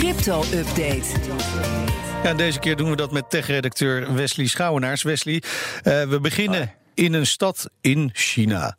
Crypto-update. Ja, deze keer doen we dat met tech-redacteur Wesley Schouwenaars. Wesley, uh, we beginnen in een stad in China.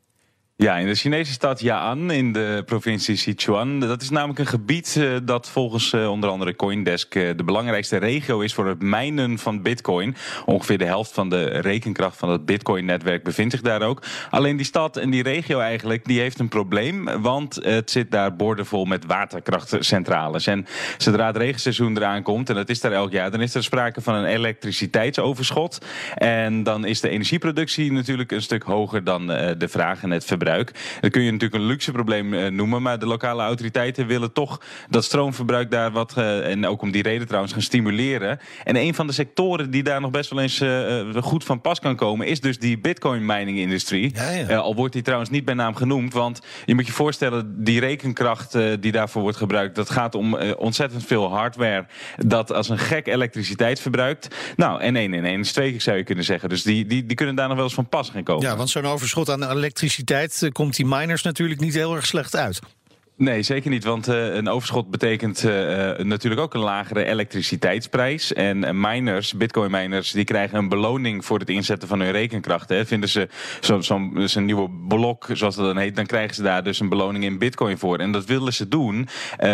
Ja, in de Chinese stad Ya'an in de provincie Sichuan. Dat is namelijk een gebied uh, dat volgens uh, onder andere Coindesk uh, de belangrijkste regio is voor het mijnen van bitcoin. Ongeveer de helft van de rekenkracht van het bitcoin-netwerk bevindt zich daar ook. Alleen die stad en die regio eigenlijk, die heeft een probleem. Want het zit daar boordevol met waterkrachtcentrales. En zodra het regenseizoen eraan komt, en dat is daar elk jaar, dan is er sprake van een elektriciteitsoverschot. En dan is de energieproductie natuurlijk een stuk hoger dan de vraag en het verbruik. Dat kun je natuurlijk een luxe probleem uh, noemen. Maar de lokale autoriteiten willen toch dat stroomverbruik daar wat. Uh, en ook om die reden trouwens gaan stimuleren. En een van de sectoren die daar nog best wel eens uh, goed van pas kan komen. is dus die bitcoin mining industrie. Ja, ja. al wordt die trouwens niet bij naam genoemd. Want je moet je voorstellen, die rekenkracht die daarvoor wordt gebruikt. dat gaat om ontzettend veel hardware. dat als een gek elektriciteit verbruikt. Nou, en één en één is twee, zou je kunnen zeggen. Dus die, die, die kunnen daar nog wel eens van pas gaan komen. Ja, want zo'n overschot aan elektriciteit komt die miners natuurlijk niet heel erg slecht uit. Nee, zeker niet. Want uh, een overschot betekent uh, natuurlijk ook een lagere elektriciteitsprijs. En miners, bitcoin miners, die krijgen een beloning voor het inzetten van hun rekenkracht. Hè. Vinden ze zo'n zo, dus nieuwe blok, zoals dat dan heet, dan krijgen ze daar dus een beloning in bitcoin voor. En dat willen ze doen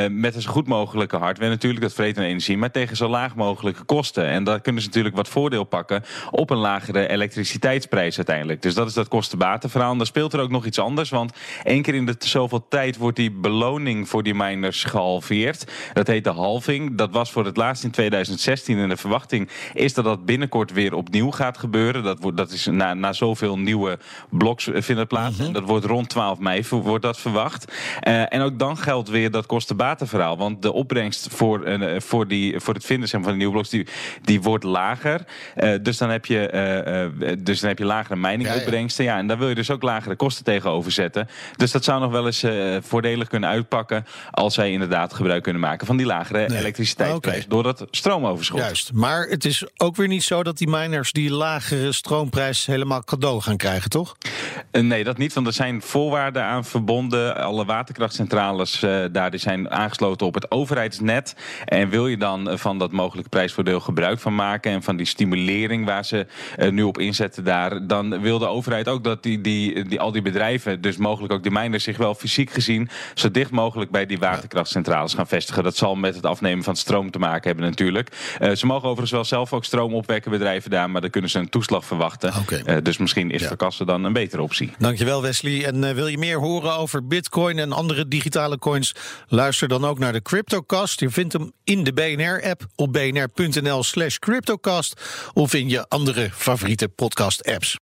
met een zo goed mogelijke hardware. Natuurlijk, dat vreet een energie, maar tegen zo laag mogelijke kosten. En daar kunnen ze natuurlijk wat voordeel pakken op een lagere elektriciteitsprijs uiteindelijk. Dus dat is dat kostenbatenverhaal. En dan speelt er ook nog iets anders, want één keer in de zoveel tijd wordt die beloning beloning voor die miners gehalveerd. Dat heet de halving. Dat was voor het laatst in 2016. En de verwachting is dat dat binnenkort weer opnieuw gaat gebeuren. Dat, wordt, dat is na, na zoveel nieuwe bloks eh, vinden plaats. Mm Dat wordt rond 12 mei wordt dat verwacht. Uh, en ook dan geldt weer dat kostenbatenverhaal. Want de opbrengst voor, uh, voor, die, voor het vinden van de nieuwe bloks, die, die wordt lager. Uh, dus, dan heb je, dus dan heb je lagere mijningopbrengsten. Ja, ja. ja, en daar wil je dus ook lagere kosten tegenover zetten. Dus dat zou nog wel eens voordelig kunnen uitpakken als zij inderdaad gebruik kunnen maken van die lagere nee. elektriciteitsprijs okay. door dat stroomoverschot. Juist, maar het is ook weer niet zo dat die miners die lagere stroomprijs helemaal cadeau gaan krijgen, toch? Nee, dat niet, want er zijn voorwaarden aan verbonden. Alle waterkrachtcentrales uh, daar die zijn aangesloten op het overheidsnet. En wil je dan van dat mogelijke prijsvoordeel gebruik van maken en van die stimulering waar ze uh, nu op inzetten daar, dan wil de overheid ook dat die, die, die, al die bedrijven, dus mogelijk ook die miners, zich wel fysiek gezien zo dicht mogelijk bij die waterkrachtcentrales gaan vestigen. Dat zal met het afnemen van stroom te maken hebben natuurlijk. Uh, ze mogen overigens wel zelf ook stroom opwekken, bedrijven daar, maar dan kunnen ze een toeslag verwachten. Okay. Uh, dus misschien is ja. verkassen dan een betere optie. Dankjewel Wesley. En uh, wil je meer horen over bitcoin en andere digitale coins? Luister dan ook naar de CryptoCast. Je vindt hem in de BNR-app op bnr.nl slash CryptoCast of in je andere favoriete podcast-apps.